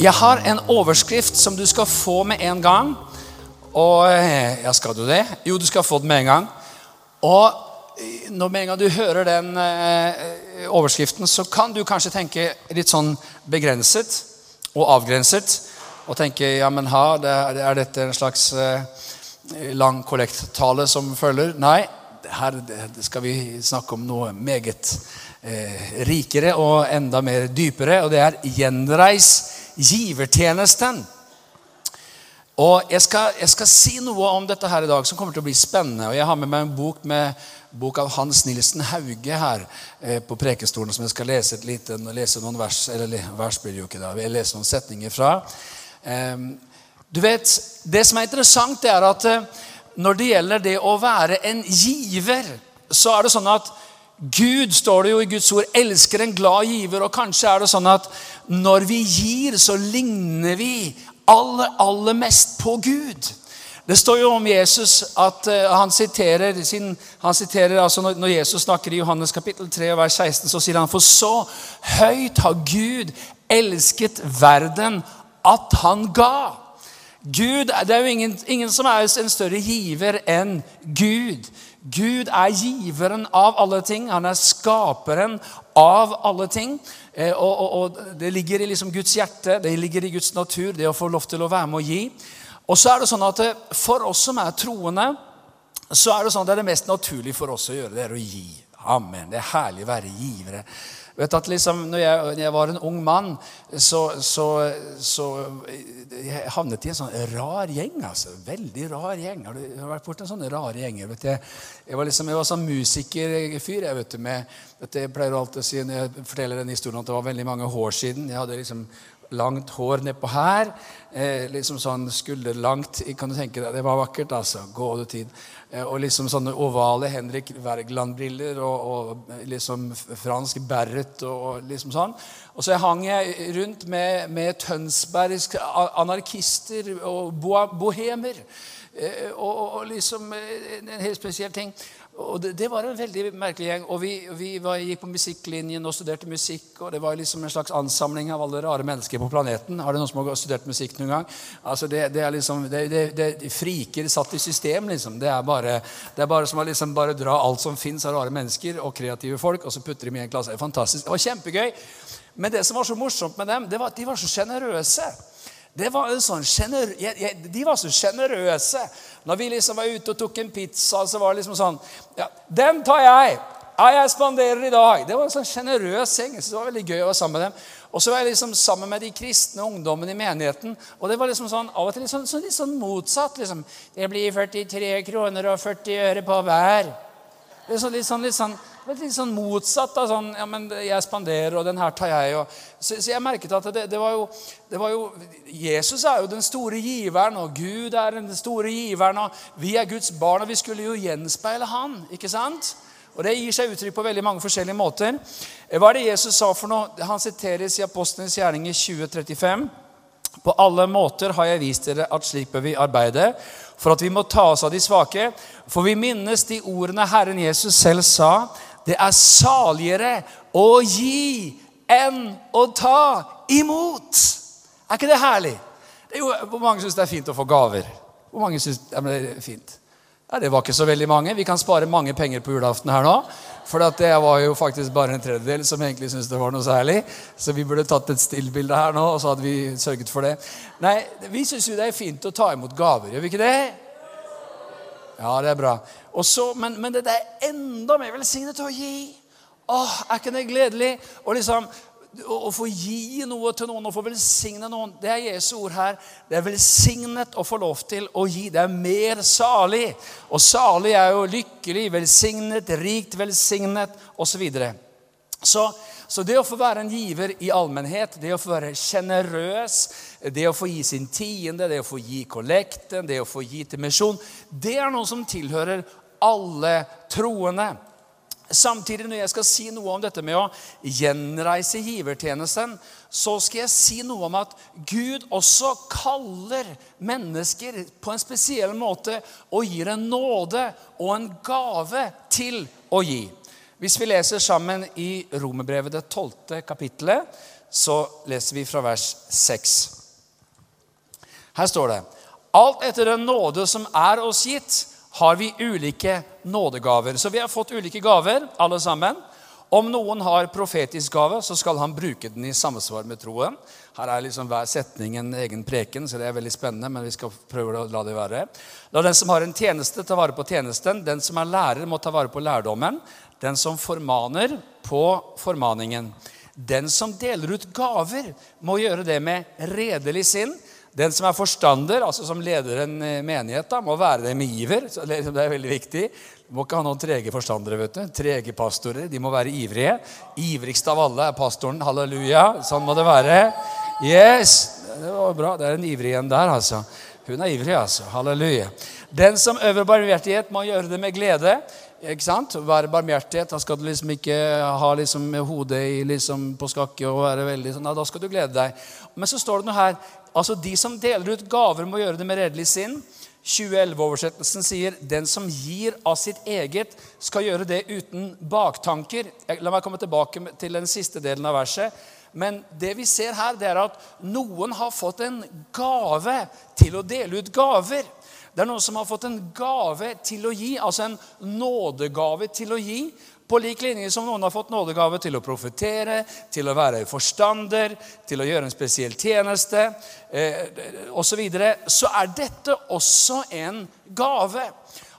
Jeg har en overskrift som du skal få med en gang. Og eh, Ja, skal du det? Jo, du skal få den med en gang. Og eh, når med en gang du hører den eh, overskriften, så kan du kanskje tenke litt sånn begrenset og avgrenset. Og tenke ja, men ha, det er, er dette en slags eh, lang kollekttale som følger? Nei, her skal vi snakke om noe meget eh, rikere og enda mer dypere. Og det er 'gjenreis givertjenesten'. Og jeg skal, jeg skal, si noe om dette her i dag som kommer til å bli spennende. Og Jeg har med meg en bok, med, bok av Hans Nilsen Hauge her eh, på prekestolen som jeg skal lese lite, lese noen vers Eller vers blir det jo ikke da, jeg leser noen setninger fra. Eh, du vet, Det som er interessant, er at eh, når det gjelder det å være en giver, så er det sånn at Gud, står det jo i Guds ord, elsker en glad giver. Og kanskje er det sånn at når vi gir, så ligner vi aller, aller mest på Gud. Det står jo om Jesus at uh, han siterer, sin, han siterer altså når, Jesus snakker i Johannes kapittel 3, vers 16, så sier han For så høyt har Gud elsket verden at han ga. Gud, Det er jo ingen, ingen som er en større giver enn Gud. Gud er giveren av alle ting. Han er skaperen av alle ting. Eh, og, og, og, Det ligger i liksom Guds hjerte, det ligger i Guds natur, det å få lov til å være med å gi. Og så er det sånn at eh, For oss som er troende, så er det sånn at det er det mest naturlige for oss å gjøre, det er å gi. Amen. Det er herlig å være givere. Vet at liksom, når jeg, når jeg var en ung mann, så, så, så jeg havnet i en sånn rar gjeng. altså. Veldig rar gjeng. Har du vært borti en sånn rar gjeng? Vet jeg, jeg var liksom, jeg var sånn musikerfyr. jeg vet du, med, vet du, Jeg pleier alltid å si når jeg forteller denne historien at det var veldig mange år siden. Jeg hadde liksom langt hår nedpå her. Eh, liksom sånn skulderlangt. Kan du tenke deg, Det var vakkert, altså. Gående tid. Eh, og liksom sånne ovale Henrik Wergeland-briller og, og, liksom fransk beret og, og, liksom sånn. Og så hang jeg rundt med, med tønsbergske anarkister og bohemer. Eh, og, og liksom eh, en helt spesiell ting. Og det, det, var en veldig merkelig gjeng. Og vi, vi var, gikk på musikklinjen og studerte musikk. Og det var liksom en slags ansamling av alle rare mennesker på planeten. Har det noen som har studert musikk noen gang? Altså det, det er liksom, det, det, Friker satt i system, liksom. Det er bare, det er bare som å liksom bare dra alt som fins av rare mennesker og kreative folk, og så putter dem i en klasse. Fantastisk. Det var kjempegøy. Men det som var så morsomt med dem, det var at de var så sjenerøse. Var sånn de var så sjenerøse. Når vi liksom var ute og tok en pizza, så var det liksom sånn ja, 'Den tar jeg.' Jeg spanderer i dag. Det var en sånn sjenerøs gjeng. Så det var veldig gøy å være sammen med dem. Og så var jeg liksom sammen med de kristne ungdommene i menigheten. Og det var liksom sånn, av og til litt sånn, sånn, litt sånn motsatt. liksom, 'Det blir 43 kroner og 40 øre på hver.' Det er så litt sånn, litt sånn litt sånn motsatt. Da, sånn, ja, men jeg spanderer, og den her tar jeg. Og, så, så, jeg merket at det, det, var jo, det, var jo, Jesus er jo den store giveren, og Gud er den store giveren. og Vi er Guds barn, og vi skulle jo gjenspeile Han. ikke sant? Og Det gir seg uttrykk på veldig mange forskjellige måter. Hva er det Jesus sa for noe? Han siteres i Apostlenes gjerninger 2035. På alle måter har jeg vist dere at slik bør vi arbeide, for at vi må ta oss av de svake. For vi minnes de ordene Herren Jesus selv sa. Det er saligere å gi enn å ta imot. Er ikke det herlig? Det jo, hvor mange syns det er fint å få gaver? Hvor mange synes ja, det er fint? Ja, Det var ikke så veldig mange. Vi kan spare mange penger på julaften her nå. For det var jo faktisk bare en tredjedel som egentlig syntes det var noe særlig. Så vi burde tatt et stillbilde her nå, og så hadde vi sørget for det. Nei, Vi syns jo det er fint å ta imot gaver, gjør vi ikke det? Ja, det er bra. Også, men, men, det er enda mer velsignet å gi. Åh, Er ikke det gledelig? Og liksom, å, få gi noe til noen, å få velsigne noen, det er Jesu ord her. Det er velsignet å få lov til å gi. Det er mer salig. Og salig er jo lykkelig, velsignet, rikt velsignet osv. Så, så så det å få være en giver i allmennhet, det å få være sjenerøs, det å få gi sin tiende, det å få gi kollekten, det å få gi til misjon, det er noe som tilhører alle troende. Samtidig, når jeg skal si noe om dette med å gjenreise givertjenesten, så skal jeg si noe om at Gud også kaller mennesker på en spesiell måte og gir en nåde og en gave til å gi. Hvis vi leser sammen i Romerbrevet det tolvte kapittelet, så leser vi fra vers 6. Her står det Alt etter den nåde som er oss gitt, har vi ulike nådegaver. Så vi har fått ulike gaver, alle sammen. Om noen har profetisk gave, så skal han bruke den i samsvar med troen. Her er liksom hver setning en egen preken, så det er veldig spennende. men vi skal prøve å la det være. La den som har en tjeneste, ta vare på tjenesten. Den som er lærer, må ta vare på lærdommen. Den som formaner, på formaningen. Den som deler ut gaver, må gjøre det med redelig sinn. Den som er forstander, altså som leder en eh, menighet, da, må være det med iver. Det er veldig viktig. Du må ikke ha noen trege forstandere. vet du. Trege pastorer. De må være ivrige. Ivrigst av alle er pastoren. Halleluja. Sånn må det være. Yes! Det var bra. Det er en ivrig en der, altså. Hun er ivrig, altså. Halleluja. Den som øver barmhjertighet, må gjøre det med glede. Ikke sant? Være barmhjertighet. Da skal du liksom ikke ha liksom hodet i, liksom på skakke og være veldig sånn. Da skal du glede deg. Men så står det noe her. Altså, De som deler ut gaver, må gjøre det med redelig sinn. 2011-oversettelsen sier 'Den som gir av sitt eget, skal gjøre det uten baktanker'. La meg komme tilbake til den siste delen av verset. Men det vi ser her, det er at noen har fått en gave til å dele ut gaver. Det er noen som har fått en gave til å gi, altså en nådegave til å gi. På lik linje som noen har fått nådegave til å profetere, til å være forstander, til å gjøre en spesiell tjeneste eh, osv., så, videre, så er dette også en gave.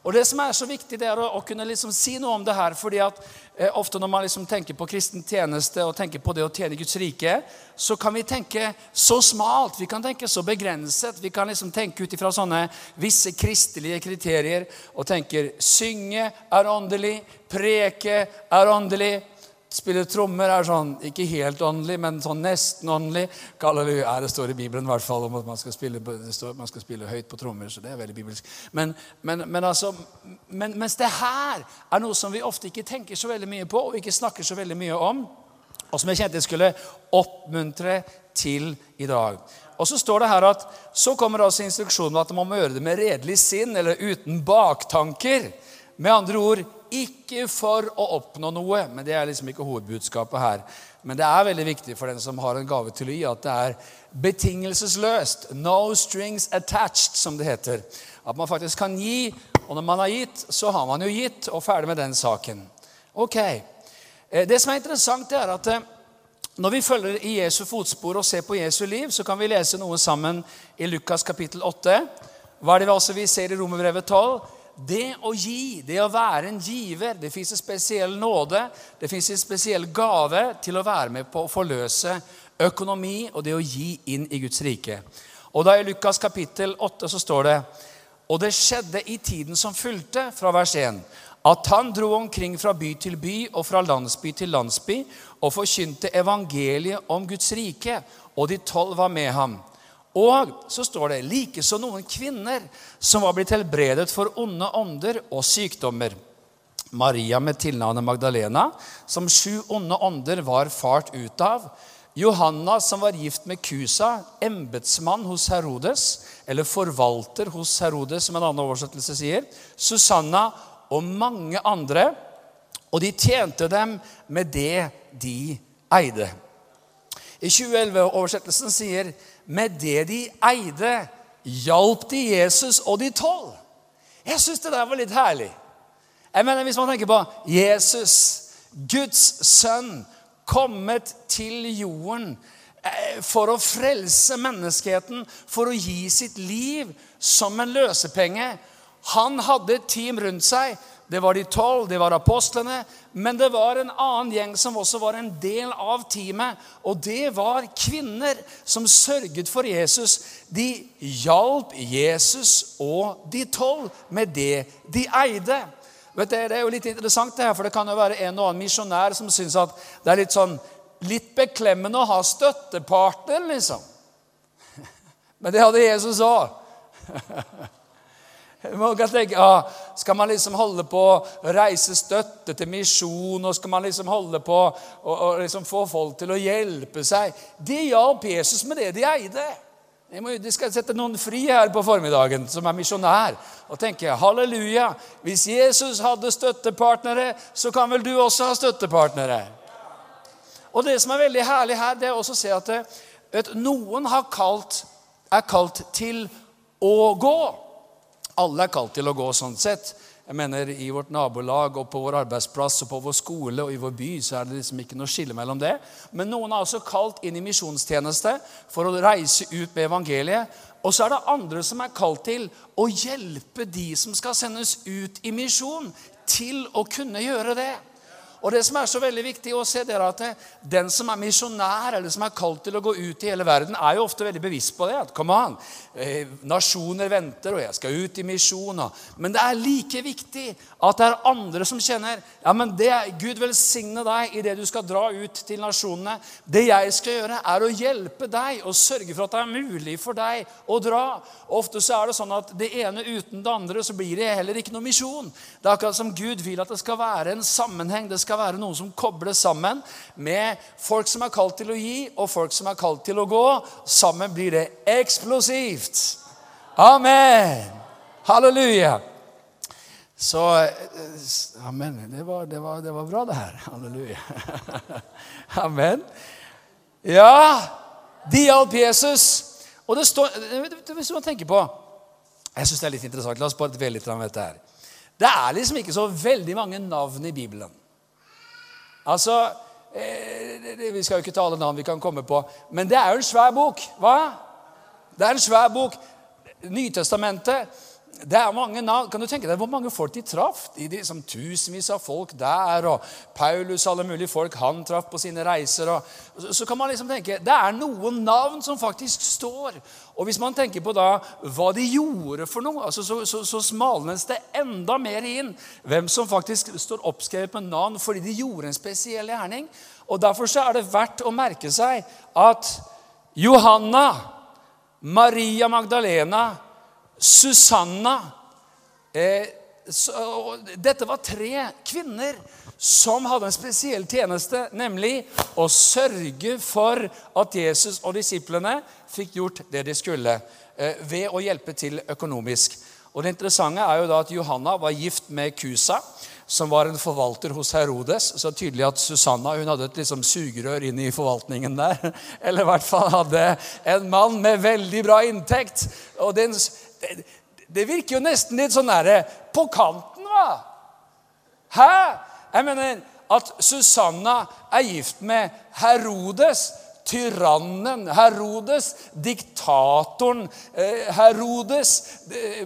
Og Det som er så viktig, det er å, å kunne liksom si noe om det her. fordi at Ofte når man liksom tenker på kristen tjeneste og tenker på det å tjene Guds rike, så kan vi tenke så smalt, vi kan tenke så begrenset. Vi kan liksom tenke ut ifra sånne visse kristelige kriterier og tenker synge er åndelig, preke er åndelig, Spille trommer er sånn, ikke helt åndelig, men sånn nesten åndelig. Halleluja. Det står i Bibelen i hvert fall om at man skal spille, står, man skal spille høyt på trommer. så det er veldig bibelsk. Men, men, men altså, men, mens det her er noe som vi ofte ikke tenker så veldig mye på, og ikke snakker så veldig mye om, og som jeg kjente jeg skulle oppmuntre til i dag. Og så står det her at så kommer altså instruksjonen at man må gjøre det med redelig sinn eller uten baktanker. Med andre ord ikke for å oppnå noe, men det er liksom ikke hovedbudskapet her. Men det er veldig viktig for den som har en gave til å gi, at det er betingelsesløst. No strings attached, som det heter. At man faktisk kan gi, og når man har gitt, så har man jo gitt, og ferdig med den saken. Ok. Eh, det som er interessant, er at eh, når vi følger i Jesu fotspor og ser på Jesu liv, så kan vi lese noe sammen i Lukas kapittel 8. Hva er det vi ser i Romerbrevet 12? Det å gi, det å være en giver Det fins en spesiell nåde, det fins en spesiell gave til å være med på å forløse økonomi og det å gi inn i Guds rike. Og da I Lukas kapittel 8 så står det Og det skjedde i tiden som fulgte, fra vers 1, at han dro omkring fra by til by og fra landsby til landsby og forkynte evangeliet om Guds rike, og de tolv var med ham. Og så står det likeså noen kvinner som var blitt helbredet for onde ånder og sykdommer. Maria med tilnavnet Magdalena, som sju onde ånder var fart ut av. Johanna, som var gift med Kusa, embetsmann hos Herodes, eller forvalter hos Herodes, som en annen oversettelse sier. Susanna og mange andre. Og de tjente dem med det de eide. I 2011-oversettelsen sier med det de eide, hjalp de Jesus og de tolv. Jeg syns det der var litt herlig. Jeg mener, Hvis man tenker på Jesus, Guds sønn, kommet til jorden eh, for å frelse menneskeheten, for å gi sitt liv som en løsepenge. Han hadde et team rundt seg det var de tolv, det var apostlene. Men det var en annen gjeng som også var en del av teamet. Og det var kvinner som sørget for Jesus. De hjalp Jesus og de tolv med det de eide. Vet du, Det er jo litt interessant, det her, for det kan jo være en og annen misjonær som syns at det er litt sånn litt beklemmende å ha støttepartner, liksom. Men det hadde Jesus òg. Man kan tenke, ah, Skal man liksom holde på å reise støtte til misjon og skal man liksom holde på å liksom få folk til å hjelpe seg? De hjalp Jesus med det de eide. De skal sette noen fri her på formiddagen som er misjonær. Og tenke halleluja, hvis Jesus hadde støttepartnere, så kan vel du også ha støttepartnere? Og det som er veldig herlig her, det er også å se at at noen har kalt, er kalt til å gå. Alle er kalt til å gå sånn sett. Jeg mener I vårt nabolag og på vår arbeidsplass og på vår skole og i vår by så er det liksom ikke noe skille mellom det. Men noen er også kalt inn i misjonstjeneste for å reise ut med evangeliet. Og så er det andre som er kalt til å hjelpe de som skal sendes ut i misjon, til å kunne gjøre det. Og det som er så veldig viktig å se, det er at den som er misjonær, eller som er kalt til å gå ut i hele verden, er jo ofte veldig bevisst på det. at come on, eh, Nasjoner venter, og jeg skal ut i misjon. Men det er like viktig at det er andre som kjenner ja, men det, Gud velsigne deg i det du skal dra ut til nasjonene. Det jeg skal gjøre, er å hjelpe deg og sørge for at det er mulig for deg å dra. Ofte så er det sånn at det ene uten det andre, så blir det heller ikke noe misjon. Det er akkurat som Gud vil at det skal være en sammenheng. det skal skal være noen som kobles sammen med folk som er kalt til å gi, og folk som er kalt til å gå. Sammen blir det eksplosivt. Amen. Halleluja. Så eh, Amen. Det var, det var, det var bra, det her. Halleluja. Amen. Ja, de hjalp Jesus. Og det står Hvis du tenker på Jeg syns det er litt interessant. La oss bare dvele litt ved dette her. Det er liksom ikke så veldig mange navn i Bibelen. Altså eh, Vi skal jo ikke ta alle navn vi kan komme på, men det er jo en svær bok. Hva? Det er en svær bok. Nytestamentet det er mange navn. Kan du tenke deg hvor mange folk de traff? De, de, som Tusenvis av folk der. og Paulus alle mulige folk han traff på sine reiser. Og, så, så, kan man liksom tenke Det er noen navn som faktisk står. Og hvis man tenker på da hva de gjorde for noe, altså så, så, så smalnes det enda mer inn hvem som faktisk står oppskrevet med navn fordi de gjorde en spesiell gjerning. Og Derfor så er det verdt å merke seg at Johanna, Maria Magdalena Susanna eh, så, Dette var tre kvinner som hadde en spesiell tjeneste, nemlig å sørge for at Jesus og disiplene fikk gjort det de skulle, eh, ved å hjelpe til økonomisk. Og Det interessante er jo da at Johanna var gift med Kusa, som var en forvalter hos Herodes. Så tydelig at Susanna hun hadde et liksom sugerør inn i forvaltningen der. Eller i hvert fall hadde en mann med veldig bra inntekt. Og den, det, det virker jo nesten litt sånn derre på kanten, hva? Hæ? Jeg mener at Susanna er gift med Herodes tyrannen Herodes, diktatoren eh, Herodes,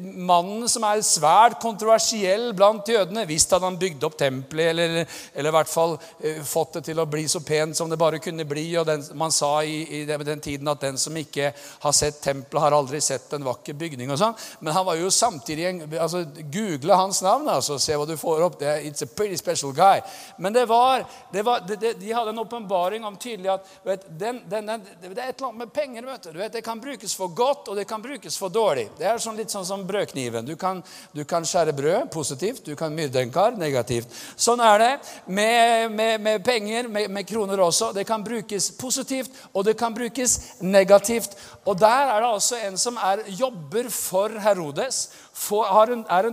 mannen som er svært kontroversiell blant jødene. Visst hadde han bygd opp tempelet, eller, eller, i hvert fall eh, fått det til å bli så pent som det bare kunne bli. og den, Man sa i, i, den tiden at den som ikke har sett tempelet, har aldri sett en vakker bygning. og sånn. Men han var jo samtidig en, altså, Google hans navn, altså, se hva du får opp. Det, it's a pretty special guy. Men det var, det var det, de hadde en åpenbaring om tydelig at vet, den, den, den, det er et eller annet med penger. vet du. du vet, Det kan brukes for godt, og det kan brukes for dårlig. Det er sånn, litt sånn som brødkniven. Du kan, du kan, skjære brød positivt, du kan myrde en kar negativt. Sånn er det med, med, med penger, med, med, kroner også. Det kan brukes positivt, og det kan brukes negativt. Og der er det altså en som er, jobber for Herodes er, en, er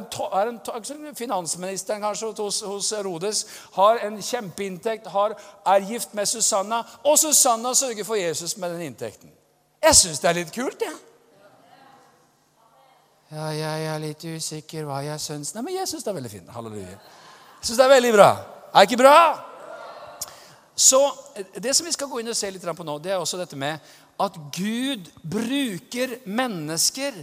en, Finansministeren kanskje hos, hos Rodes har en kjempeinntekt, har, er gift med Susanna, og Susanna sørger for Jesus med den inntekten. Jeg syns det er litt kult, jeg. Ja. Ja, jeg er litt usikker hva jeg syns Nei, men jeg syns det er veldig fint. Halleluja. Jeg syns det er veldig bra. Er ikke bra? Så Det som vi skal gå inn og se litt på nå, det er også dette med at Gud bruker mennesker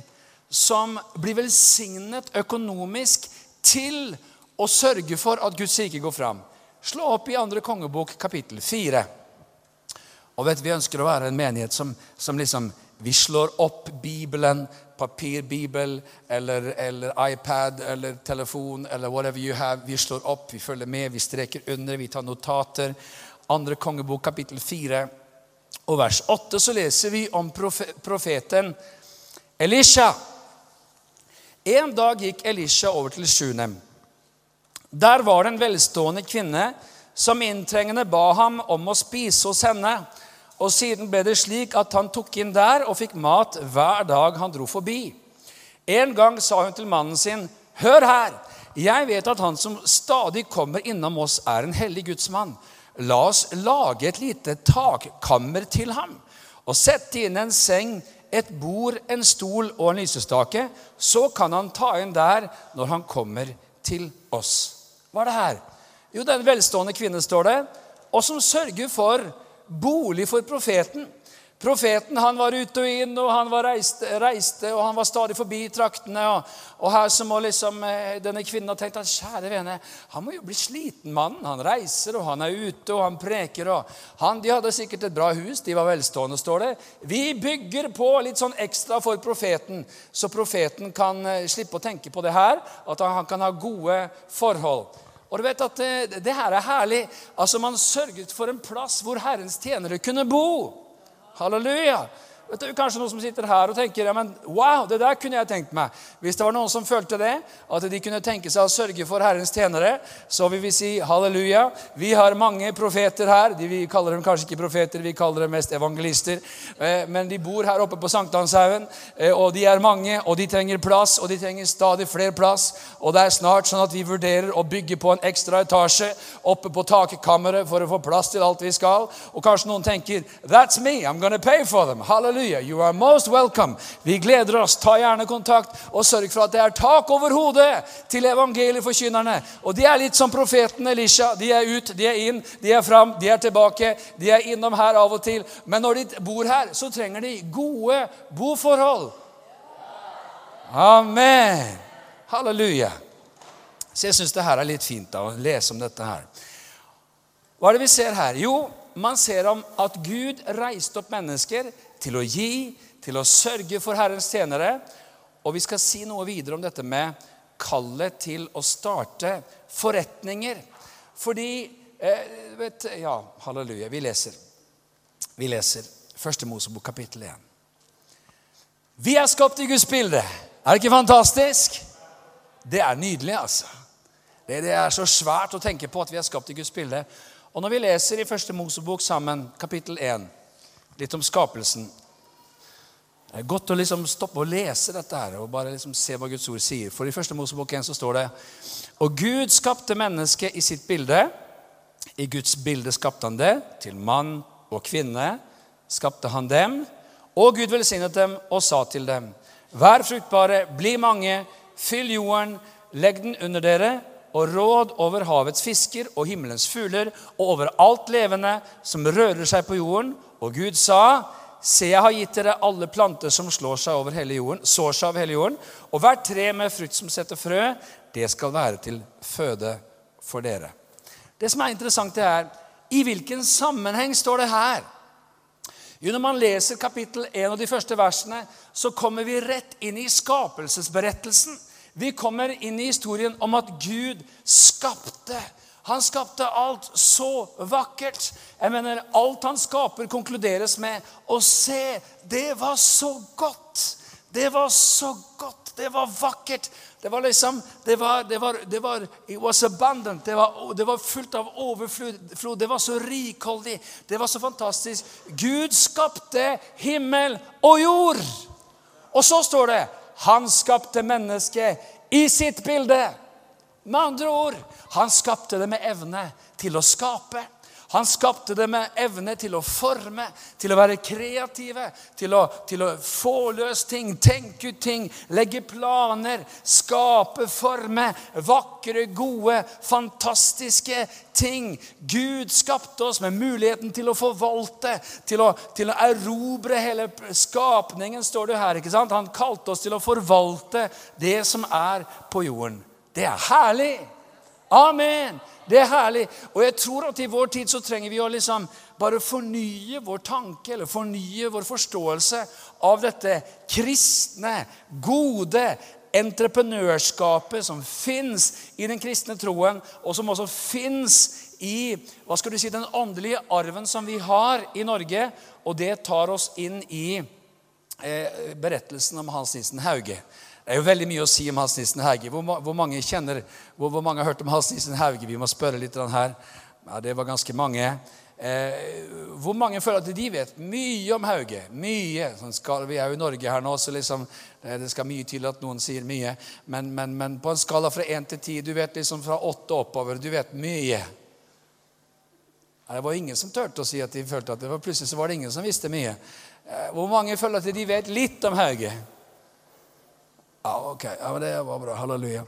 som blir velsignet økonomisk til å sørge for at Guds rike går fram. Slå opp i andre kongebok, kapittel 4. Og vet, Vi ønsker å være en menighet som, som liksom Vi slår opp Bibelen, papirbibel eller, eller, iPad eller telefon eller whatever you have. Vi slår opp, vi følger med, vi streker under, vi tar notater. Andre kongebok, kapittel 4 og vers 8, så leser vi om profeten Elisha. En dag gikk Elisha over til Sjunem. Der var det en velstående kvinne som inntrengende ba ham om å spise hos henne. Og Siden ble det slik at han tok inn der og fikk mat hver dag han dro forbi. En gang sa hun til mannen sin, 'Hør her, jeg vet at han som stadig kommer innom oss, er en hellig gudsmann.' La oss lage et lite takkammer til ham og sette inn en seng, et bord, en stol og en lysestake. Så kan han ta inn der når han kommer til oss. Hva er det her? Jo, det er en velstående kvinne, står det, og som sørger for bolig for profeten. Profeten han var ute og inn, og han reiste, reiste, og han var stadig forbi traktene. Og, og her så må liksom eh, denne kvinnen ha tenkt at kjære vene, han må jo bli sliten, mannen. Han reiser, og han er ute, og han preker. og han, De hadde sikkert et bra hus, de var velstående, står det. Vi bygger på litt sånn ekstra for profeten, så profeten kan eh, slippe å tenke på det her, at han, kan ha gode forhold. Og du vet at det, det her er herlig. Altså Man sørget for en plass hvor Herrens tjenere kunne bo. Halleluja. Det du, kanskje noen som sitter her og tenker ja, men wow, det der kunne jeg tenkt meg. Hvis det var noen som følte det, at de kunne tenke seg å sørge for Herrens tjenere, så vil vi si halleluja. Vi har mange profeter her. De, vi kaller dem kanskje ikke profeter, vi kaller dem mest evangelister. Eh, men de bor her oppe på Sankthanshaugen, eh, og de er mange, og de trenger plass, og de trenger stadig flere plass. Og det er snart sånn at vi vurderer å bygge på en ekstra etasje oppe på takkammeret for å få plass til alt vi skal. Og kanskje noen tenker That's me. I'm gonna pay for them. Halleluja. Halleluja. You are most welcome. Vi gleder oss. Ta gjerne kontakt og sørg for at det er tak over hodet til evangelieforkynnerne. Og de er litt som profeten Elisha. De er ut, de er inn, de er fram, de er tilbake. De er innom her av og til. Men når de bor her, så trenger de gode boforhold. Amen. Halleluja. Så jeg syns det her er litt fint da, å lese om dette her. Hva er det vi ser her? Jo, man ser om at Gud reiste opp mennesker til å gi, til å sørge for Herrens tjenere. Og vi skal si noe videre om dette med kallet til å starte forretninger. Fordi eh, vet, Ja, halleluja. Vi leser. Vi leser Første Mosebok, kapittel 1. Vi er skapt i Guds bilde. Er det ikke fantastisk? Det er nydelig, altså. Det, det er så svært å tenke på at vi er skapt i Guds bilde. Og når vi leser i Første Mosebok sammen, kapittel 1 litt om skapelsen. Det er godt å liksom stoppe og lese dette her, og bare liksom se hva Guds ord sier. For I første Mosebok 1 så står det Og Gud skapte mennesket i sitt bilde. I Guds bilde skapte han det. Til mann og kvinne skapte han dem. Og Gud velsignet dem og sa til dem.: Vær fruktbare, bli mange, fyll jorden, legg den under dere, og råd over havets fisker og himmelens fugler og over alt levende som rører seg på jorden. Og Gud sa, Se, jeg har gitt dere alle planter som slår seg over hele jorden, sår seg over hele jorden, og hvert tre med frukt som setter frø, det skal være til føde for dere. Det som er interessant, det er i hvilken sammenheng står det her? Jo, Når man leser kapittel 1 og de første versene, så kommer vi rett inn i skapelsesberettelsen. Vi kommer inn i historien om at Gud skapte han skapte alt så vakkert. Jeg mener, Alt han skaper, konkluderes med å se. Det var så godt. Det var så godt. Det var vakkert. Det var liksom Det var, det var, det var It was abundant. Det var, det var fullt av overflod. Det var så rikholdig. Det var så fantastisk. Gud skapte himmel og jord. Og så står det han skapte mennesket i sitt bilde. Med andre ord han skapte det med evne til å skape. Han skapte det med evne til å forme, til å være kreative, til å, til å få løs ting, tenke ut ting, legge planer, skape, forme. Vakre, gode, fantastiske ting. Gud skapte oss med muligheten til å forvalte, til å, til å erobre hele skapningen, står det her. ikke sant? Han kalte oss til å forvalte det som er på jorden. Det er herlig! Amen! Det er herlig. Og jeg tror at i vår tid så trenger vi å liksom bare fornye vår tanke eller fornye vår forståelse av dette kristne, gode entreprenørskapet som fins i den kristne troen, og som også fins i hva skal du si, den åndelige arven som vi har i Norge. Og det tar oss inn i eh, berettelsen om Hans Nissen Hauge. Det er jo veldig mye å si om Hans Nissen Hauge. Hvor, hvor, mange kjenner, hvor, hvor, mange har hørt om Hans Nissen Hauge? Vi må spørre litt her. Ja, Det var ganske mange. Eh, hvor mange føler at de vet mye om Hauge? Mye. Sånn skal, vi er jo i Norge her nå, så liksom, eh, det skal mye til at noen sier mye. Men, men, men på en skala fra én til ti, du vet liksom fra åtte oppover, du vet mye. Det var ingen som turte å si at de følte at det var plutselig så var det ingen som visste mye. Eh, hvor mange føler at de vet litt om Hauge? Ja, ok. Ja, men Det var bra. Halleluja.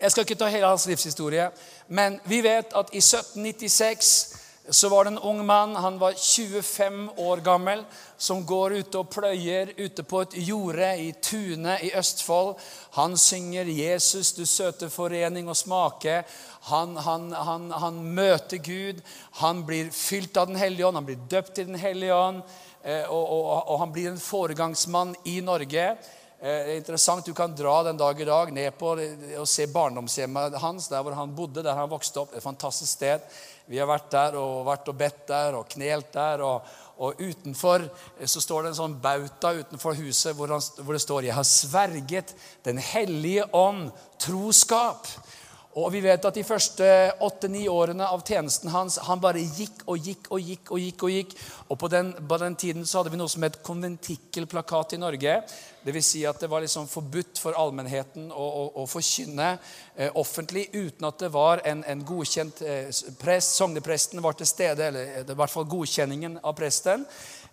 Jeg skal ikke ta hele hans livshistorie, men vi vet at i 1796 så var det en ung mann, han var 25 år gammel, som går ute og pløyer ute på et jorde i Tune i Østfold. Han synger 'Jesus, du søte forening og smake'. Han, han, han, han møter Gud. Han blir fylt av Den hellige ånd, han blir døpt i Den hellige ånd. Eh, og, og, og han blir en foregangsmann i Norge. Eh, det er interessant, Du kan dra den dag i dag ned på og se barndomshjemmet hans, der hvor han bodde, der han vokste opp. Et fantastisk sted. Vi har vært der og vært og bedt der og knelt der. Og, og utenfor eh, så står det en sånn bauta utenfor huset hvor, han, hvor det står 'Jeg har sverget Den hellige ånd troskap'. Og vi vet at De første åtte-ni årene av tjenesten hans han bare gikk og gikk og gikk. Og gikk og gikk. Og på den, på den tiden så hadde vi noe som het konventikkelplakat i Norge. Det vil si at det var liksom forbudt for allmennheten å, å, å forkynne eh, offentlig uten at det var en, en godkjent eh, prest. Sognepresten var til stede, eller i hvert fall godkjenningen av presten.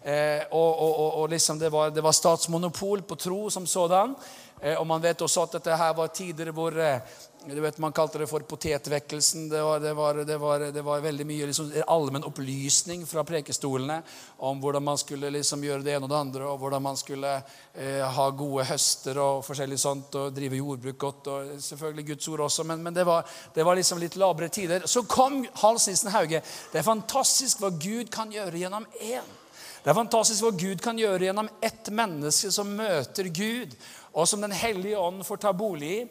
Eh, og, og, og liksom det, var, det var statsmonopol på tro som sådan. Eh, og man vet også at dette her var tider hvor eh, du vet, Man kalte det for potetvekkelsen. Det var, det var, det var, det var veldig mye liksom, allmenn opplysning fra prekestolene om hvordan man skulle liksom, gjøre det ene og det andre, og hvordan man skulle eh, ha gode høster og forskjellig sånt, og drive jordbruk godt. og Selvfølgelig Guds ord også, men, men det, var, liksom litt labre tider. Så kom Hans Nissen Hauge. Det er fantastisk hva Gud kan gjøre gjennom én. Det er fantastisk hva Gud kan gjøre gjennom ett menneske som møter Gud, og som Den hellige ånd får ta bolig i.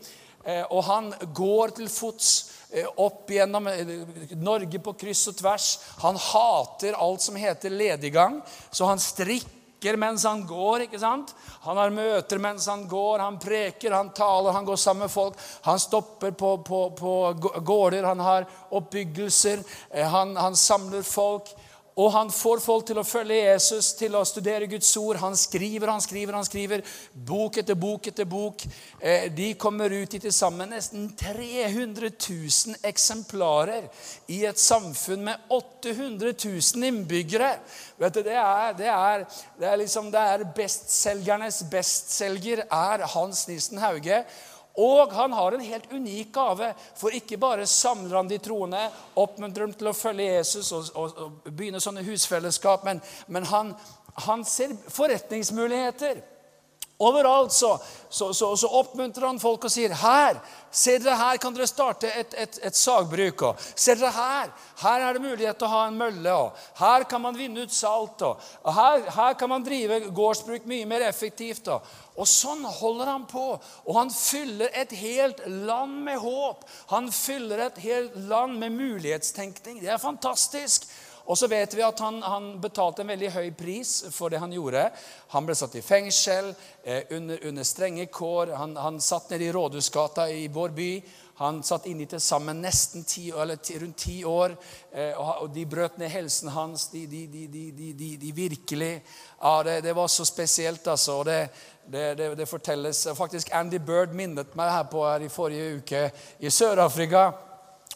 Eh, og han går til fots eh, opp gjennom eh, Norge på kryss og tvers. Han hater alt som heter lediggang, så han strikker mens han går. ikke sant? Han har møter mens han går, han preker, han taler, han går sammen med folk. Han stopper på, på, på gårder, han har oppbyggelser, han, han samler folk. Og han får folk til å følge Jesus, til å studere Guds ord. Han skriver, han skriver, han skriver. Bok etter bok etter bok. Eh, de kommer ut i til sammen nesten 300 000 eksemplarer i et samfunn med 800 000 innbyggere. Vet du, Det er, det er, det er, liksom, det er bestselgernes bestselger er Hans Nissen Hauge. Og han har en helt unik gave. For ikke bare samler han de troende, oppmuntrer dem til å følge Jesus og, og, og begynne sånne husfellesskap, men, men han, han, ser forretningsmuligheter. Overalt så, så, så, så, oppmuntrer han folk og sier her, se dere her kan dere starte et, et, et sagbruk. Og, se dere her, her er det mulighet til å ha en mølle. Og, her kan man vinne ut salt. Og, og her, her, kan man drive gårdsbruk mye mer effektivt. Og, og sånn holder han på. Og han fyller et helt land med håp. Han fyller et helt land med mulighetstenkning. Det er fantastisk. Og så vet vi at han, han, betalte en veldig høy pris for det han gjorde. Han ble satt i fengsel eh, under, under, strenge kår. Han, han satt nede i Rådhusgata i vår by. Han satt inne til sammen nesten ti, eller rundt ti år. Eh, og, de brøt ned helsen hans. De, de, de, de virkelig ja, det, det, var så spesielt, altså. og det, det, det, fortelles Faktisk Andy Bird minnet meg her på her i forrige uke i Sør-Afrika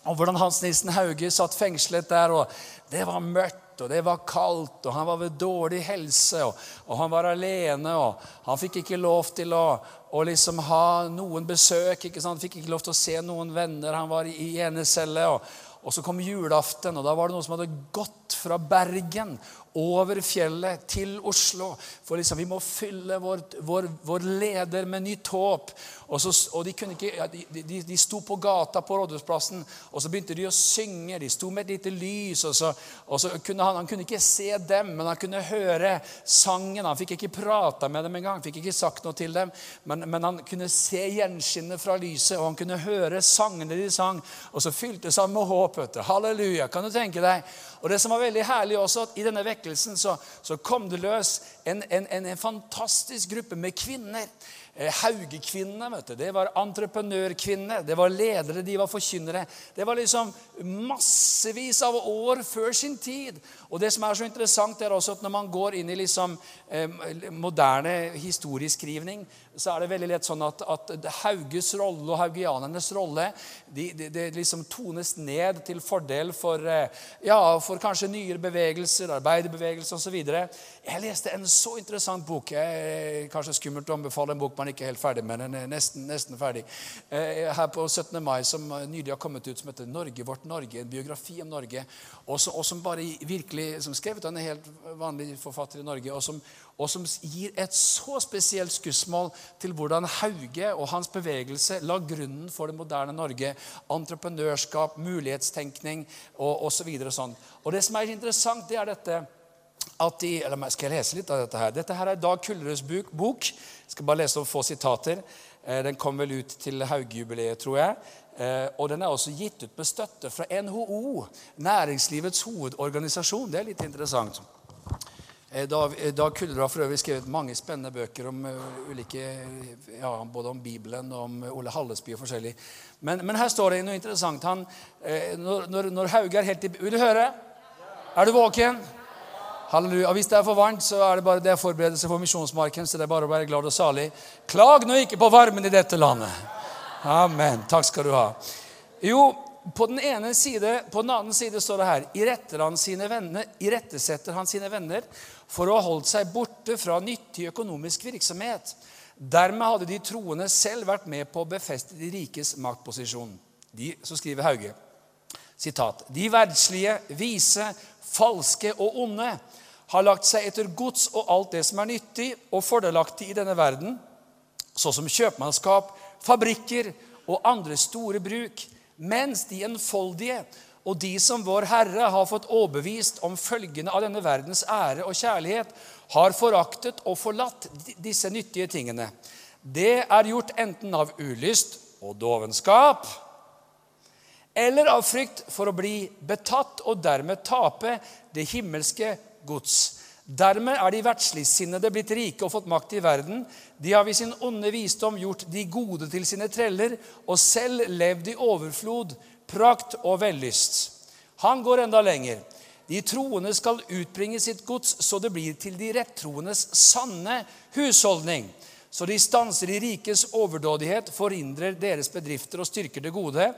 om hvordan Hans Nissen Hauge satt fengslet der. og Det var mørkt, og det var kaldt, og han var ved dårlig helse. Og, og han var alene, og han fikk ikke lov til å, å liksom ha noen besøk. ikke sant? Han fikk ikke lov til å se noen venner. Han var i, enecelle. Og, og så kom julaften, og da var det noen som hadde gått fra Bergen over fjellet til Oslo. For liksom, vi må fylle vår, vår, vår leder med nytt håp. Og, så, og de, ikke, de, de, de, sto på gata på Rådhusplassen, og så begynte de å synge. De sto med et lite lys. og så, og så kunne han, han, kunne ikke se dem, men han kunne høre sangen. Han fikk ikke prata med dem engang, fikk ikke sagt noe til dem. Men, men han kunne se gjenskinnet fra lyset, og han kunne høre sangene de sang. Og så fyltes han med håp. Halleluja. Kan du tenke deg? Og det som var veldig herlig også, at I denne vekkelsen så, så kom det løs en, en, en, en fantastisk gruppe med kvinner Eh, Haugekvinnene vet du, det var entreprenørkvinner, det var ledere, de var forkynnere. Det var liksom massevis av år før sin tid. Og det som er så interessant, er også at når man går inn i liksom, eh, moderne historieskrivning, så er det veldig lett sånn at, at Hauges rolle og haugianernes rolle de, de, de liksom tones ned til fordel for, eh, ja, for kanskje nyere bevegelser, arbeiderbevegelse osv. Jeg leste en så interessant bok. Jeg, kanskje skummelt å anbefale en bok man ikke er helt ferdig med. Den er nesten, nesten ferdig. Eh, her på 17. mai, som nylig har kommet ut, som heter 'Norge vårt Norge'. En biografi om Norge. Og som bare virkelig, som skrevet av en helt vanlig forfatter i Norge. og som, og som gir et så spesielt skussmål til hvordan Hauge og hans bevegelse la grunnen for det moderne Norge. Entreprenørskap, mulighetstenkning og osv. Og, sånn. og det som er interessant, det er dette at de, eller Skal jeg lese litt av dette her? Dette her er Dag Kullerøds bok. Jeg skal bare lese opp få sitater. Eh, den kom vel ut til Hauge-jubileet, tror jeg. Eh, og den er også gitt ut med støtte fra NHO, Næringslivets hovedorganisasjon. Det er litt interessant. Eh, Dag, Dag Kullerød har for øvrig skrevet mange spennende bøker om ulike, ja, både om Bibelen og om Ole Hallesby og forskjellig. Men, men her står det noe interessant. Han, når, når, når Hauge er helt i Vil du høre? Er du våken? Halleluja. Hvis det er for varmt, så er det bare det forberedelse for misjonsmarken. Så det er bare å være glad og salig. Klag nå ikke på varmen i dette landet. Amen. Takk skal du ha. Jo, på den ene side, på den annen side står det her Iretter han sine venner, irettesetter han sine venner for å ha holdt seg borte fra nyttig økonomisk virksomhet. Dermed hadde de troende selv vært med på å befeste de rikes maktposisjon. De, så skriver Hauge. Sitat. De verdslige, vise, falske og onde har lagt seg etter gods og alt det som er nyttig og fordelaktig i denne verden, såsom kjøpmannskap, fabrikker og andre store bruk, mens de enfoldige og de som vår Herre har fått overbevist om følgene av denne verdens ære og kjærlighet, har foraktet og forlatt disse nyttige tingene. Det er gjort enten av ulyst og dovenskap eller av frykt for å bli betatt og dermed tape det himmelske gods. Dermed er de verdsligsinnede blitt rike og fått makt i verden. De har ved sin onde visdom gjort de gode til sine treller og selv levd i overflod, prakt og vellyst. Han går enda lenger. De troende skal utbringe sitt gods så det blir til de rettroendes sanne husholdning. Så de stanser de rikes overdådighet, forhindrer deres bedrifter og styrker det gode.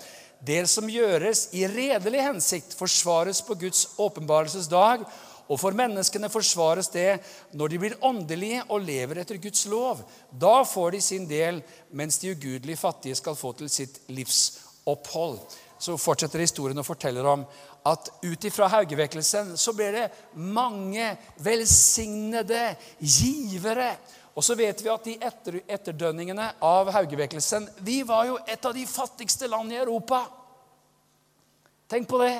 Det som gjøres i redelig hensikt, forsvares på Guds åpenbarelsesdag og for menneskene forsvares det når de blir åndelige og lever etter Guds lov. Da får de sin del, mens de ugudelig fattige skal få til sitt livsopphold. Så fortsetter historien og forteller om at ut ifra Haugevekkelsen så ble det mange velsignede givere. Og så vet vi at de etter, etterdønningene av Haugevekkelsen Vi var jo et av de fattigste land i Europa. Tenk på det.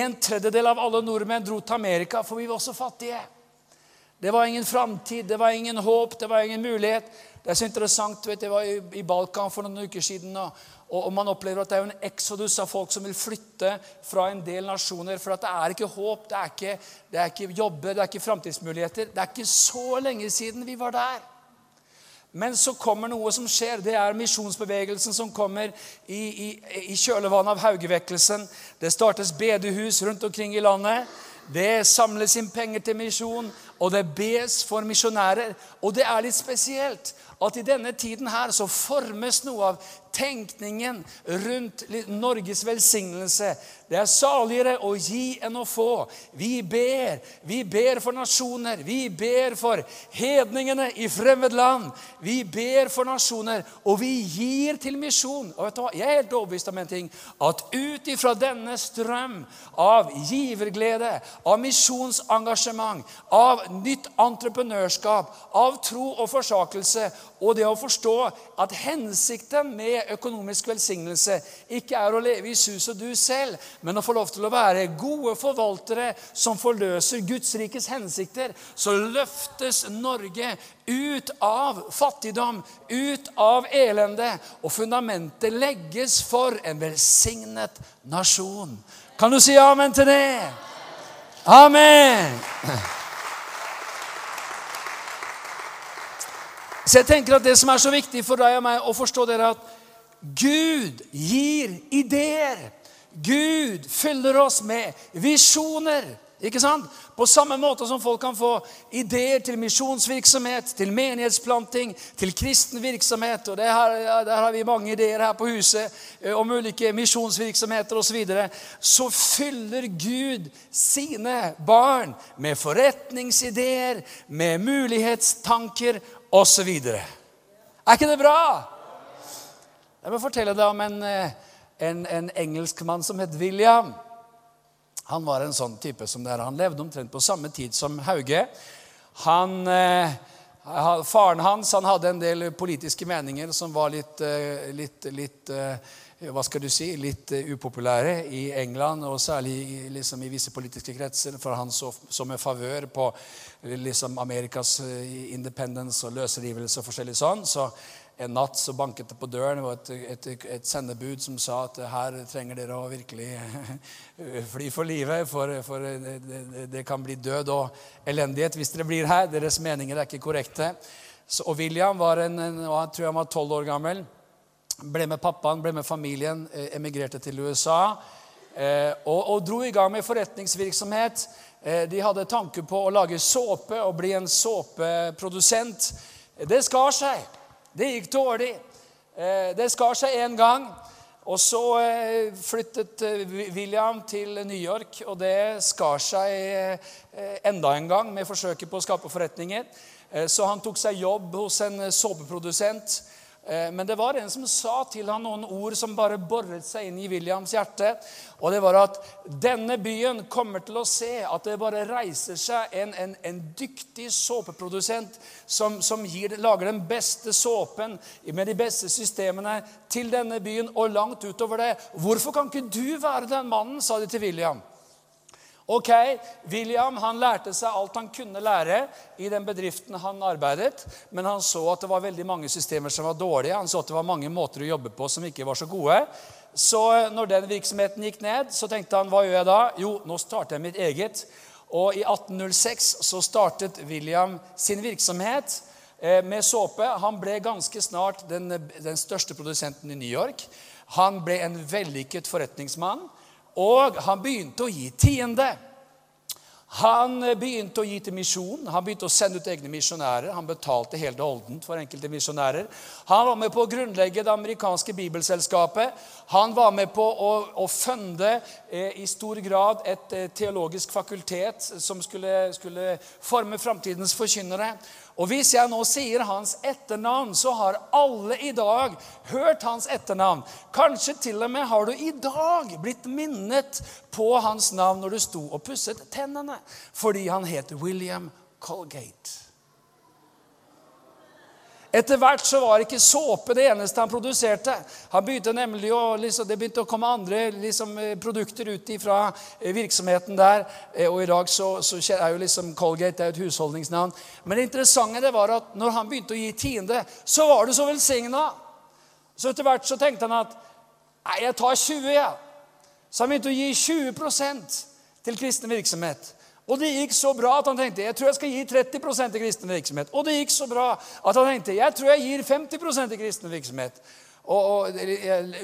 En tredjedel av alle nordmenn dro til Amerika, for vi var så fattige. Det var ingen framtid, det var ingen håp, det var ingen mulighet. Det er så interessant, vet, Jeg var i, Balkan for noen uker siden, og, og, man opplever at det er en eksodus av folk som vil flytte fra en del nasjoner. For at det er ikke håp, det er ikke, det er ikke jobber, det er ikke framtidsmuligheter. Det er ikke så lenge siden vi var der. Men så kommer noe som skjer. Det er misjonsbevegelsen som kommer i, i, i kjølvannet av Haugevekkelsen. Det startes bedehus rundt omkring i landet. Det samles inn penger til misjon, og det bes for misjonærer. Og det er litt spesielt at i denne tiden her så formes noe av tenkningen rundt Norges velsignelse. Det er saligere å gi enn å få. Vi ber. Vi ber for nasjoner. Vi ber for hedningene i fremmed land. Vi ber for nasjoner, og vi gir til misjon. Og vet du hva? Jeg er helt overbevist om en ting. At ut ifra denne strøm av giverglede, av misjonsengasjement, av nytt entreprenørskap, av tro og forsakelse, og det å forstå at hensikten med økonomisk velsignelse ikke er å leve i sus og du selv, men å få lov til å være gode forvaltere som forløser Guds rikes hensikter, så løftes Norge ut av fattigdom, ut av elende, og fundamentet legges for en velsignet nasjon. Kan du si amen til det? Amen! Så jeg tenker at det som er så viktig for deg og meg å forstå, det er at Gud gir ideer. Gud fyller oss med visjoner. Ikke sant? På samme måte som folk kan få ideer til misjonsvirksomhet, til menighetsplanting, til kristen virksomhet. og her, Der har vi mange ideer her på huset eh, om ulike misjonsvirksomheter osv. Så, videre, så fyller Gud sine barn med forretningsideer, med mulighetstanker osv. Er ikke det bra? Jeg må fortelle deg om en, eh, en, en engelskmann som het William. Han var en sånn type som det er. Han levde omtrent på samme tid som Hauge. Han, eh, faren hans han hadde en del politiske meninger som var litt, eh, litt, litt hva skal du si, litt uh, upopulære i England, og særlig liksom, i visse politiske kretser. For han så, så med favør på liksom, Amerikas independence og løsrivelse og forskjellig sånn. Så en natt så banket det på døren. Det var et, et, et, sendebud som sa at her trenger dere å virkelig fly for livet, for, for det, det, det, kan bli død og elendighet hvis dere blir her. Deres meninger er ikke korrekte. Så, og William var en, en, jeg tror han var tolv år gammel. Ble med pappaen, ble med familien, eh, emigrerte til USA. Eh, og, og, dro i gang med forretningsvirksomhet. Eh, de hadde tanke på å lage såpe og bli en såpeprodusent. Det skar seg. Det gikk dårlig. Det skar seg én gang. Og så flyttet William til New York, og det skar seg enda en gang med forsøket på å skape forretninger. Så han tok seg jobb hos en såpeprodusent. Eh, men det var en som sa til han noen ord som bare boret seg inn i Williams hjerte. Og det var at denne byen kommer til å se at det bare reiser seg en, en, en dyktig såpeprodusent som, som gir, lager den beste såpen med de beste systemene til denne byen og langt utover det. Hvorfor kan ikke du være den mannen, sa de til William. Ok, William han lærte seg alt han kunne lære i den bedriften han arbeidet, men han så at det var veldig mange systemer som var dårlige. Han så at det var mange måter å jobbe på som ikke var så gode. Så når den virksomheten gikk ned, så tenkte han hva gjør jeg da? Jo, nå starter jeg mitt eget. Og i 1806 så startet William sin virksomhet eh, med såpe. Han ble ganske snart den, den største produsenten i New York. Han ble en vellykket forretningsmann. Og han begynte å gi tiende. Han begynte å gi til misjon. Han begynte å sende ut egne misjonærer. Han betalte helt holdent for enkelte misjonærer. Han var med på å grunnlegge det amerikanske bibelselskapet. Han var med på å, å funde eh, i stor grad et eh, teologisk fakultet som skulle, skulle forme framtidens forkynnere. Og hvis jeg nå sier hans etternavn, så har alle i dag hørt hans etternavn. Kanskje til og med har du i dag blitt minnet på hans navn når du sto og pusset tennene, fordi han het William Colgate. Etter hvert så var ikke såpe det eneste han produserte. Han begynte nemlig å, liksom, Det begynte å komme andre liksom, eh, produkter ut fra eh, virksomheten der. Eh, og i dag så, så er jo liksom Colgate det er et husholdningsnavn. Men det interessante det var at når han begynte å gi tiende, så var det så velsigna. Så etter hvert så tenkte han at Nei, jeg tar 20, jeg. Ja. Så han begynte å gi 20% til kristen virksomhet. Og det gikk så bra at han tenkte jeg tror jeg skal gi 30 til kristen virksomhet. Og det gikk så bra at han tenkte jeg tror jeg gir 50 til kristen virksomhet. Og, og,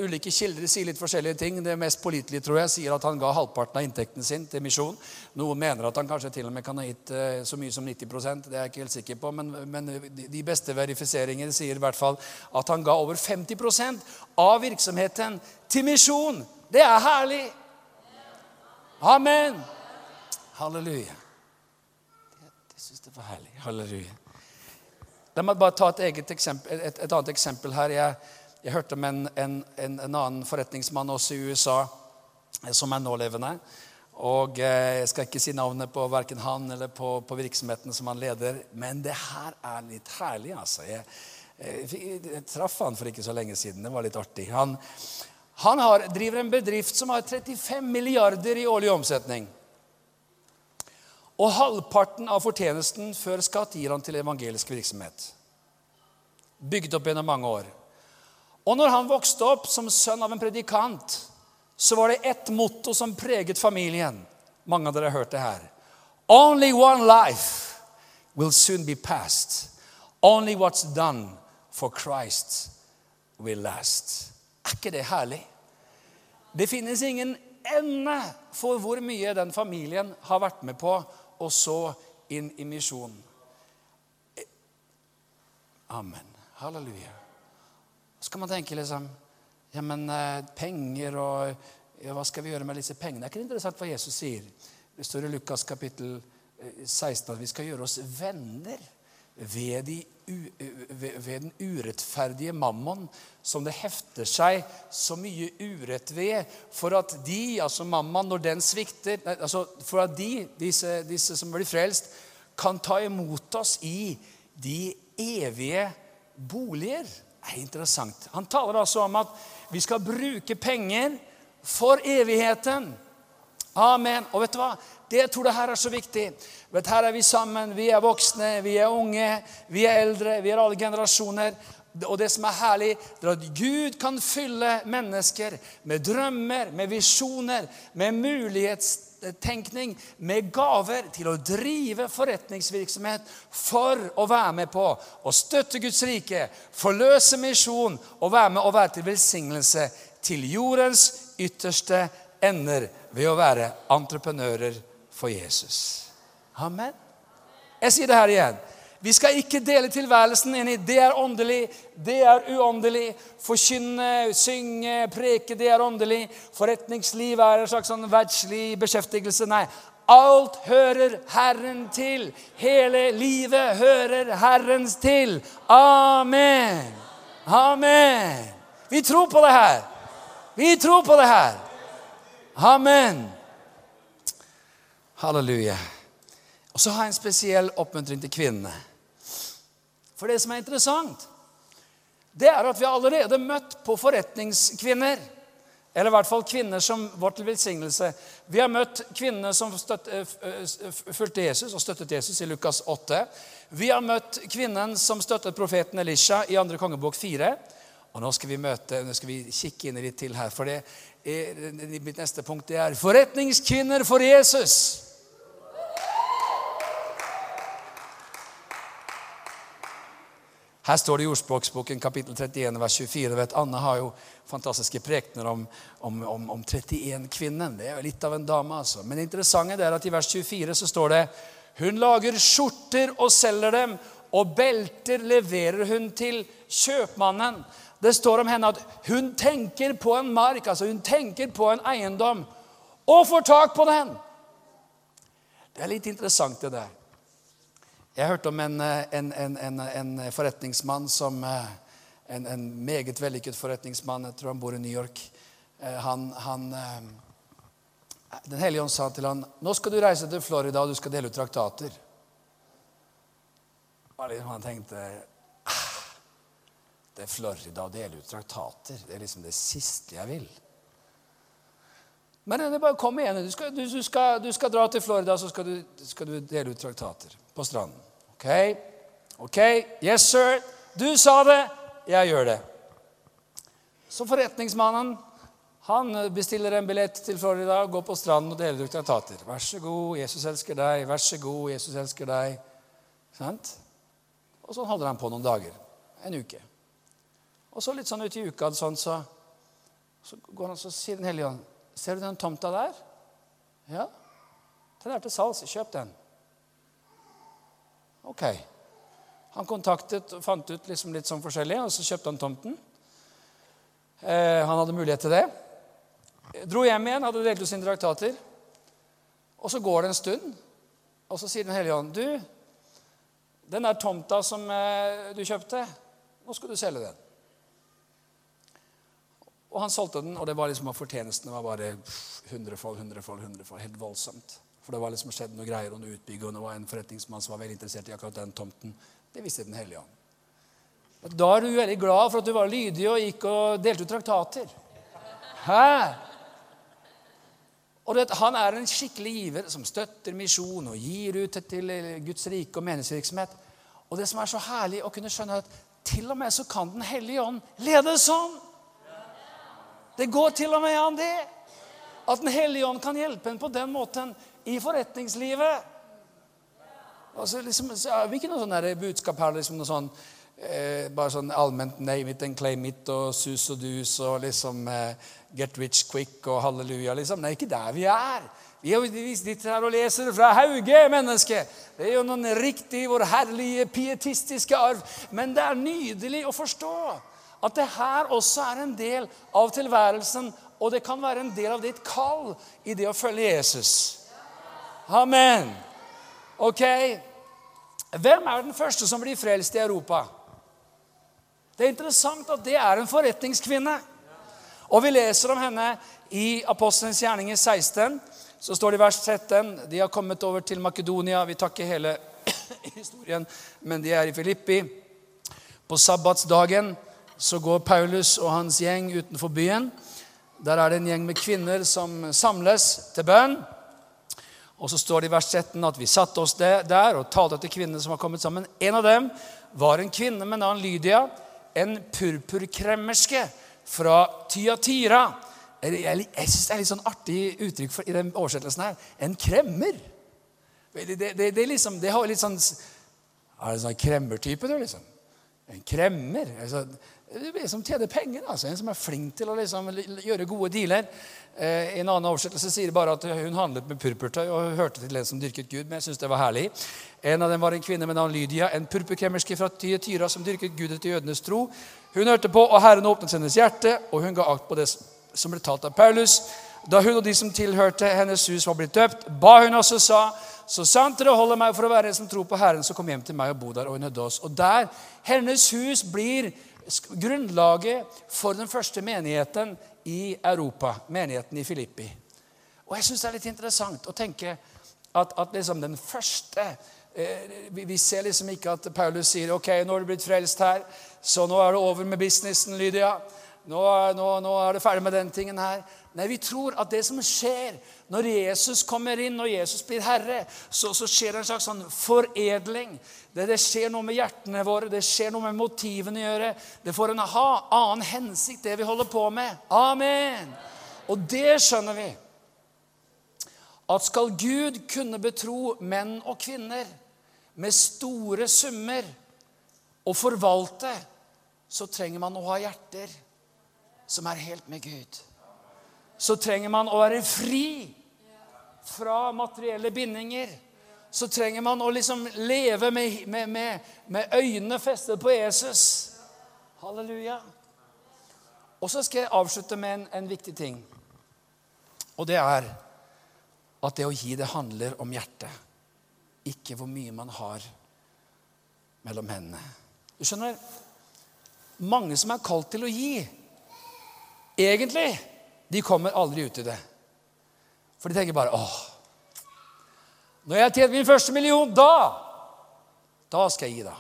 Ulike kilder sier litt forskjellige ting. Det mest pålitelige tror jeg, sier at han ga halvparten av inntekten sin til misjon. Noen mener at han kanskje til og med kan ha gitt uh, så mye som 90% Det er jeg ikke helt sikker på. Men, men, de beste verifiseringer sier i hvert fall at han ga over 50% av virksomheten til misjon. Det er herlig! Amen! Halleluja. Det, det syns jeg var herlig. Halleluja. La meg bare ta et, eksempel, et, et annet eksempel her. Jeg, jeg hørte om en, en, en, en, annen forretningsmann også i USA eh, som er nålevende. Og eh, Jeg skal ikke si navnet på verken han eller på, på, virksomheten som han leder, men det her er litt herlig, altså. Jeg, jeg, jeg traff han for ikke så lenge siden. Det var litt artig. Han, han har, driver en bedrift som har 35 milliarder i årlig omsetning. Og halvparten av fortjenesten før skatt gir han til evangelisk virksomhet. Bygd opp gjennom mange år. Og når han vokste opp som sønn av en predikant, så var det ett motto som preget familien. Mange av dere har hørt det her. Only one life will soon be past. Only what's done for Christ will last. Er ikke det herlig? Det finnes ingen ende for hvor mye den familien har vært med på og så inn i misjonen. Amen. Halleluja. Så kan man tenke liksom Ja, men eh, penger og ja, Hva skal vi gjøre med disse pengene? Det er ikke interessant hva Jesus sier. Det står i Lukas kapittel 16 eh, at vi skal gjøre oss venner ved, de, ved, den urettferdige mammon, som det hefter seg så mye urett ved, for at de, altså mammon, når den svikter altså For at de, disse, disse som blir frelst, kan ta imot oss i de evige boliger. Det er interessant. Han taler altså om at vi skal bruke penger for evigheten. Amen. Og vet du hva? Det jeg tror det her er så viktig. Vet, her er vi sammen. Vi er voksne, vi er unge, vi er eldre, vi er alle generasjoner. Og det som er herlig, det er at Gud kan fylle mennesker med drømmer, med visjoner, med mulighetstenkning, med gaver til å drive forretningsvirksomhet for å være med på å støtte Guds rike, forløse misjon og være med å være til velsignelse til jordens ytterste ender ved å være entreprenører for Jesus. Amen. Jeg sier det her igjen. Vi skal ikke dele tilværelsen inn i det er åndelig, det er uåndelig. Forkynne, synge, preke, det er åndelig. Forretningsliv er en slags sånn verdslig beskjeftigelse. Nei. Alt hører Herren til. Hele livet hører Herrens til. Amen. Amen. Vi tror på det her. Vi tror på det her. Amen. Halleluja. Og så har jeg en spesiell oppmuntring til kvinnene. For det som er interessant, det er at vi har allerede møtt på forretningskvinner. Eller i hvert fall kvinner som var til velsignelse. Vi har møtt kvinnene som støtt, eh, eh, fulgte Jesus og støttet Jesus i Lukas 8. Vi har møtt kvinnen som støttet profeten Elisha i 2. kongebok 4. Og nå skal vi møte, nå skal vi kikke inn litt til her, for det er, mitt neste punkt er 'Forretningskvinner for Jesus'. Her står det i Ordspråksboken kapittel 31 vers 24. vet Anne har jo fantastiske prekener om, om, om, om 31-kvinnen. Det er jo litt av en dame, altså. Men det interessante er at i vers 24 så står det hun lager skjorter og selger dem, og belter leverer hun til kjøpmannen. Det står om henne at hun tenker på en mark, altså hun tenker på en eiendom, og får tak på den. Det er litt interessant, det der. Jeg hørte om en, eh, en, en, en forretningsmann som eh, en, meget vellykket forretningsmann. Jeg tror han bor i New York. Eh, han, han, den hellige ånd sa til han, 'Nå skal du reise til Florida, og du skal dele ut traktater.' Og liksom han tenkte Det er Florida å dele ut traktater. Det er liksom det siste jeg vil. Men det er bare kom igjen. Du skal, du, du, skal, du skal, dra til Florida, så skal du, skal du dele ut traktater på stranden. Ok? Ok, Yes, sir. Du sa det. Jeg gjør det. Så forretningsmannen han bestiller en billett til Florida, går på stranden og deler ut traktater. Vær så god, Jesus elsker deg. Vær så god, Jesus elsker deg. Sant? Og sånn holder han på noen dager. En uke. Og så litt sånn ute i uka sånn, så, så, går han, og sier Den hellige ånd Ser du den tomta der? Ja. Den er til salgs. Kjøp den. Ok. Han kontaktet og fant ut liksom litt sånn forskjellig, og så kjøpte han tomten. Eh, han hadde mulighet til det. Dro hjem igjen, hadde delt ut sine traktater. Og så går det en stund, og så sier Den hellige ånd, 'Du, den der tomta som eh, du kjøpte, nå skal du selge den.' Og han solgte den, og det var liksom fortjenesten var bare hundrefold, hundrefold, hundrefold. Helt voldsomt. For det var liksom skjedd noe greier, og noe utbygg, og det var en forretningsmann som var veldig interessert i akkurat den tomten. Det visste Den hellige ånd. Da er du veldig glad for at du var lydig og gikk og delte ut traktater. Hæ? Og det, Han er en skikkelig giver som støtter misjon og gir ut til Guds rike og meningsvirksomhet. Og det som er så herlig å kunne skjønne, at til og med så kan Den hellige ånd lede sånn. Det går til og med an det. At Den hellige ånd kan hjelpe en på den måten i forretningslivet. Altså, liksom, så er vi ikke noe sånn budskap her, liksom noe sånn eh, bare sånn allment name it and claim it og sus og dus og liksom eh, get rich quick og halleluja, liksom. Er ikke der vi er. Vi er sitter her og leser fra Hauge, menneske. Det er jo noen riktig vår herlige pietistiske arv. Men det er nydelig å forstå at det her også er en del av tilværelsen, og det kan være en del av ditt kall i det å følge Jesus. Amen. Ok. Hvem er den første som blir frelst i Europa? Det er interessant at det er en forretningskvinne. Og vi leser om henne i Apostelens gjerninger 16. Så står det i vers 13 de har kommet over til Makedonia. Vi takker hele historien, men de er i Filippi. På sabbatsdagen så går Paulus og hans gjeng utenfor byen. Der er det en gjeng med kvinner som samles til bønn. Og så står det i vers 13 at vi satte oss der og talte til kvinnene som var kommet sammen. En av dem var en kvinne med navn Lydia, en purpurkremmerske fra Tyatira. Jeg, jeg, syns det er litt sånn artig uttrykk for, i den oversettelsen her. En kremmer. Det, det, det, det, liksom, har litt sånn Er det sånn kremmertype, du, liksom? En kremmer. Altså, en som tjener penger. altså En som er flink til å liksom, gjøre gode dealer. Eh, en annen oversettelse sier bare at hun handlet med purpurtøy og hørte til en som dyrket Gud. Men jeg synes det var herlig. En av dem var en kvinne med navn Lydia, en purpurkremmerske fra Tyra som dyrket Gud etter jødenes tro. Hun hørte på, og Herren åpnet hennes hjerte, og hun ga akt på det som ble talt av Paulus. Da hun og de som tilhørte hennes hus, var blitt døpt, ba hun også sa så sant dere holder meg for å være en som tror på Herren, så kom hjem til meg og bo der. Og hun hødde oss. Og der, hennes hus blir grunnlaget for den første menigheten i Europa. Menigheten i Filippi. Og jeg syns det er litt interessant å tenke at, at liksom den første eh, vi, vi, ser liksom ikke at Paulus sier ok, nå har du blitt frelst her, så nå er det over med businessen, Lydia. Nå, nå, nå, er det ferdig med den tingen her. Nei, vi tror at det som skjer når Jesus kommer inn, når Jesus blir herre, så, så skjer det en slags sånn foredling. Det, det, skjer noe med hjertene våre, det skjer noe med motivene å gjøre. Det får en ha, annen hensikt, det vi holder på med. Amen. Og det skjønner vi. At skal Gud kunne betro menn og kvinner med store summer og forvalte, så trenger man å ha hjerter som er helt med Gud. Så trenger man å være fri fra materielle bindinger. Så trenger man å liksom leve med, med, med, med øynene festet på Jesus. Halleluja. Og så skal jeg avslutte med en, en viktig ting. Og det er at det å gi, det handler om hjertet. Ikke hvor mye man har mellom hendene. Du skjønner, mange som er kalt til å gi, egentlig, de kommer aldri ut i det. For de tenker bare åh, Når jeg tjener min første million, da Da skal jeg gi, da.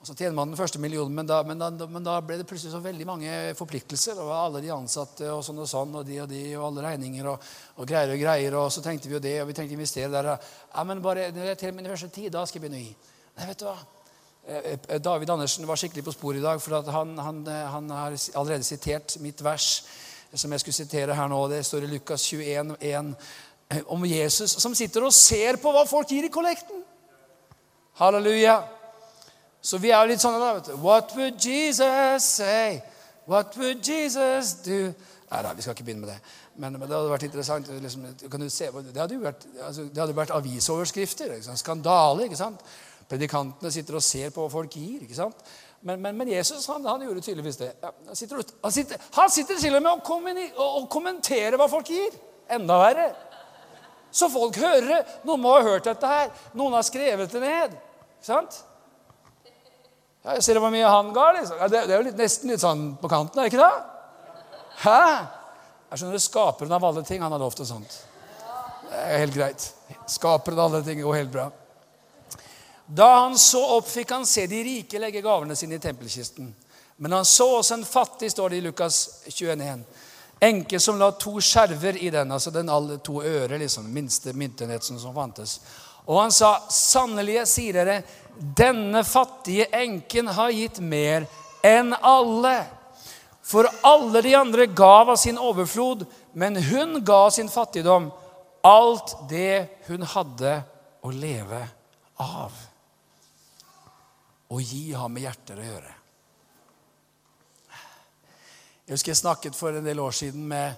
Og Så tjener man den første millionen, men da, men, da, men da, ble det plutselig så veldig mange forpliktelser. Og alle de ansatte og sånn og sånn, og de og de, og alle regninger og, og greier og greier. Og så tenkte vi jo det, og vi tenkte å investere der. Ja, men bare når jeg tjener min første tid, da skal jeg begynne å gi. Nei, vet du hva? Eh, eh, David Andersen var skikkelig på sporet i dag, for han, han, eh, han, har allerede sitert mitt vers som jeg skulle sitere her nå. Det står i Lukas 21, 21,1 om Jesus som sitter og ser på hva folk gir i kollekten. Halleluja. Så vi er jo litt sånne da, vet du. What would Jesus say? What would Jesus do? Nei da, vi skal ikke begynne med det. Men, men det hadde vært interessant. Liksom, se, det, hadde jo vært, altså, vært avisoverskrifter. Ikke Skandale. ikke sant? Predikantene sitter og ser på hva folk gir. ikke sant? Men, men, men Jesus han, han, gjorde tydeligvis det. Han sitter, han sitter, han sitter til og med og, kommenterer hva folk gir. Enda verre. Så folk hører det. Noen må ha hørt dette her. Noen har skrevet det ned. Ikke sant? Ja, jeg ser hvor mye han ga. liksom. Ja, det, det, er jo litt, nesten litt sånn på kanten, er det ikke det? Hæ? Jeg skjønner Skaperen av alle ting. Han har lovt det sånt. Det er helt greit. Skaperen av alle ting går helt bra. Da han så opp, fikk han se de rike legge gavene sine i tempelkisten. Men han så også en fattig, står det i Lukas 21. Enke som la to skjerver i den, altså den alle to øre, liksom, minste myntenheten som fantes. Og han sa, 'Sannelig, sier dere, denne fattige enken har gitt mer enn alle.' For alle de andre gav av sin overflod, men hun ga sin fattigdom alt det hun hadde å leve av. Å gi har med hjerter å gjøre. Jeg husker jeg snakket for en del år siden med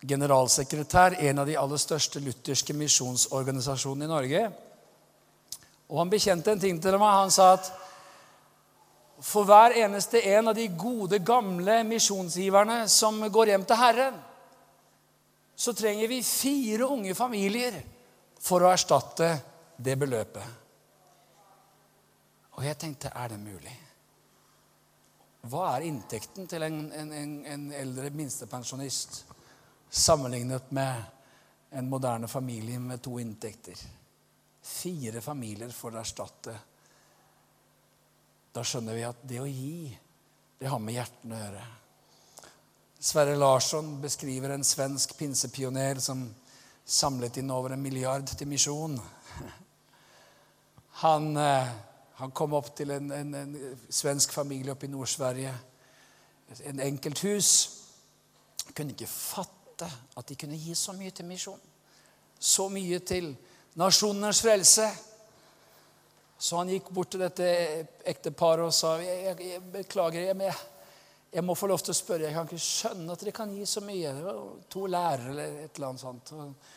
generalsekretær, en av de aller største lutherske misjonsorganisasjonene i Norge. Og han bekjente en ting til meg. Han sa at for hver eneste en av de gode, gamle misjonsgiverne som går hjem til Herren, så trenger vi fire unge familier for å erstatte det beløpet. Og jeg tenkte er det mulig? Hva er inntekten til en, en, en eldre minstepensjonist sammenlignet med en moderne familie med to inntekter? Fire familier får det erstatte. Da skjønner vi at det å gi, det har med hjertene å gjøre. Sverre Larsson beskriver en svensk pinsepioner som samlet inn over en milliard til misjon. Han eh, han kom opp til en, en, en svensk familie oppe i Nord-Sverige. En enkelt hus. Kunne ikke fatte at de kunne gi så mye til misjon. Så mye til nasjonenes frelse. Så han gikk bort til dette ekteparet og sa jeg, jeg, jeg beklager, jeg, jeg, må få lov til å spørre. Jeg kan ikke skjønne at dere kan gi så mye. Det var to lærere eller et eller annet sånt. Og,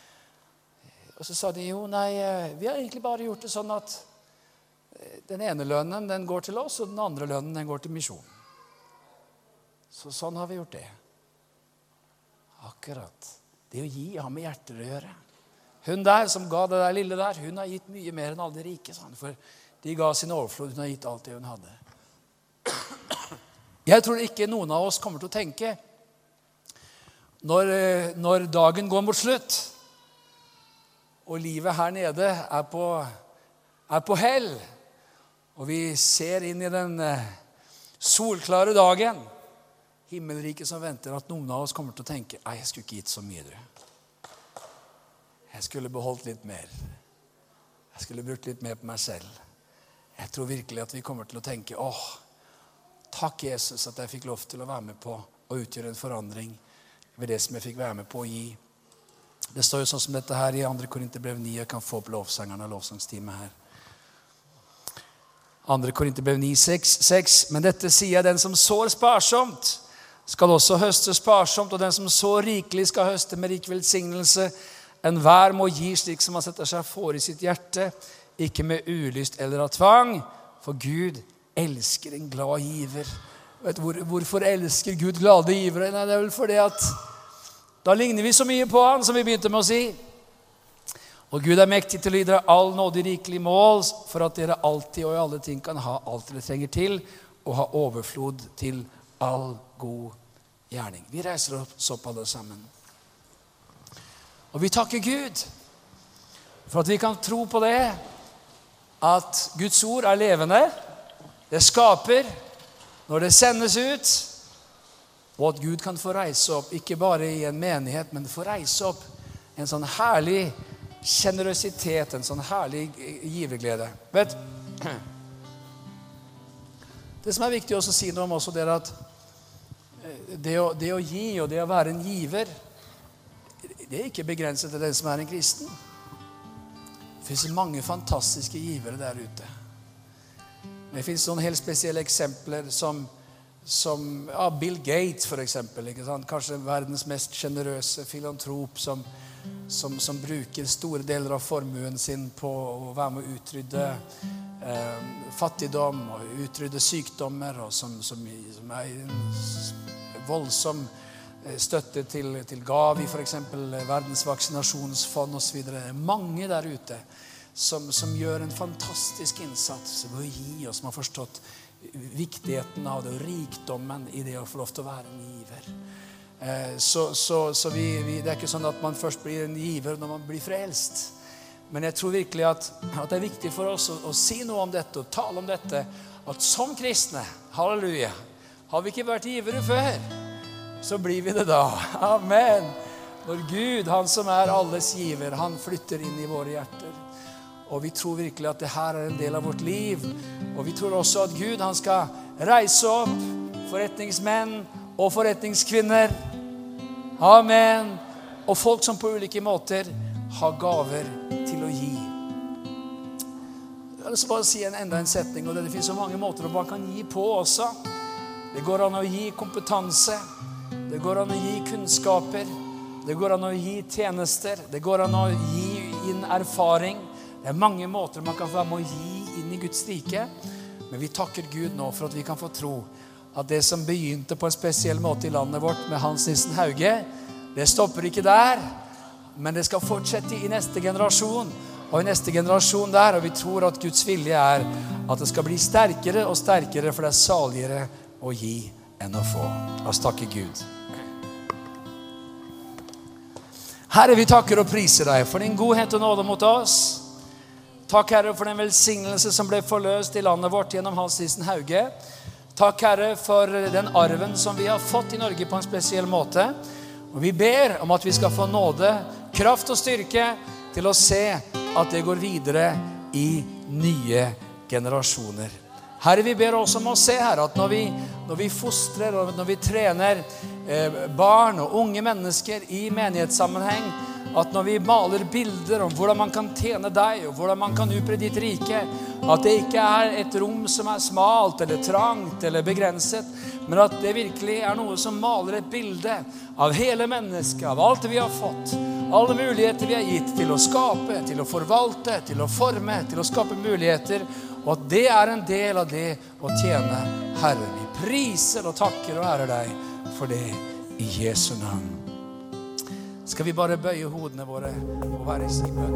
og så sa de jo, nei, vi har egentlig bare gjort det sånn at den ene lønnen den går til oss, og den andre lønnen den går til misjon. Så sånn har vi gjort det. Akkurat. Det å gi har med hjerter å gjøre. Hun der som ga det der lille der, hun har gitt mye mer enn alle de rike. Sånn, for de ga sin overflod. Hun har gitt alt det hun hadde. Jeg tror ikke noen av oss kommer til å tenke når, eh, når dagen går mot slutt, og livet her nede er på, er på hell og vi ser inn i den eh, solklare dagen, himmelriket som venter, at noen av oss kommer til å tenke Nei, jeg skulle ikke gitt så mye, du. Jeg skulle beholdt litt mer. Jeg skulle brukt litt mer på meg selv. Jeg tror virkelig at vi kommer til å tenke åh, takk, Jesus, at jeg fikk lov til å være med på å utgjøre en forandring ved det som jeg fikk være med på å gi. Det står jo sånn som dette her i 2. Korinterbrev 9. Jeg kan få opp lovsangerne og lovsangsteamet her. 2. Korinterbrev 9, 6, 6. Men dette sier jeg, den som sår sparsomt, skal også høste sparsomt, og den som sår rikelig skal høste med rik velsignelse. Enhver må gi slik som han setter seg for i sitt hjerte, ikke med ulyst eller av tvang, for Gud elsker en glad giver. Vet, hvor, hvorfor elsker Gud glade givere? Nei, det er vel fordi at da ligner vi så mye på han, som vi begynte med å si. Og Gud er mektig til å gi dere all nåde rikelig mål, for at dere alltid og i alle ting kan ha alt dere trenger til, og ha overflod til all god gjerning. Vi reiser oss opp, alle sammen. Og vi takker Gud for at vi kan tro på det, at Guds ord er levende. Det skaper når det sendes ut, og at Gud kan få reise opp, ikke bare i en menighet, men få reise opp en sånn herlig sjenerøsitet, en sånn herlig giverglede. Vet, det som er viktig å si noe om også, det er at eh, det å, det å, gi og det å være en giver, det er ikke begrenset til den som er en kristen. Det fins mange fantastiske givere der ute. Det fins noen helt spesielle eksempler som, som ja, Bill Gates, f.eks. Kanskje verdens mest sjenerøse filantrop som som, som, bruker store deler av formuen sin på å være med å utrydde eh, fattigdom og utrydde sykdommer, og som, som, som er en voldsom eh, støtte til, til Gavi, f.eks. Verdens vaksinasjonsfond osv. Mange der ute som, som, gjør en fantastisk innsats ved å gi, og som har forstått viktigheten av det og rikdommen i det å få lov til å være en giver. Eh, så, så, så vi, vi, det er ikke sånn at man først blir en giver når man blir frelst. Men jeg tror virkelig at, at det er viktig for oss å, å, si noe om dette og tale om dette. At som kristne, halleluja, har vi ikke vært givere før, så blir vi det da. Amen. Når Gud, han som er alles giver, han flytter inn i våre hjerter. Og vi tror virkelig at det her er en del av vårt liv. Og vi tror også at Gud, han skal reise opp forretningsmenn og forretningskvinner. Amen. Og folk som på ulike måter har gaver til å gi. Jeg oss bare si en, enda en setning, og det finnes så mange måter man kan gi på også. Det går an å gi kompetanse. Det går an å gi kunnskaper. Det går an å gi tjenester. Det går an å gi inn erfaring. Det er mange måter man kan få være med å gi inn i Guds rike. Men vi takker Gud nå for at vi kan få tro at det som begynte på en spesiell måte i landet vårt med Hans Nissen Hauge, det stopper ikke der. Men det skal fortsette i neste generasjon og i neste generasjon der. Og vi tror at Guds vilje er at det skal bli sterkere og sterkere, for det er saligere å gi enn å få. La oss takke Gud. Herre, vi takker og priser deg for din godhet og nåde mot oss. Takk, Herre, for den velsignelse som ble forløst i landet vårt gjennom Hans Nissen Hauge. Takk, Herre, for den arven som vi har fått i Norge på en spesiell måte. Og vi ber om at vi skal få nåde, kraft og styrke til å se at det går videre i nye generasjoner. Herre, vi ber også om å se her at når vi, når vi fostrer og når vi trener eh, barn og unge mennesker i menighetssammenheng, at når vi maler bilder om hvordan man kan tjene deg, og hvordan man kan utbre ditt rike, at det ikke er et rom som er smalt eller trangt eller begrenset, men at det virkelig er noe som maler et bilde av hele mennesket, av alt vi har fått, alle muligheter vi er gitt til å skape, til å forvalte, til å forme, til å skape muligheter, og at det er en del av det å tjene Herren. Vi priser og takker og ærer deg for det i Jesu navn. Skal vi bare bøye hodene våre og være i bønn?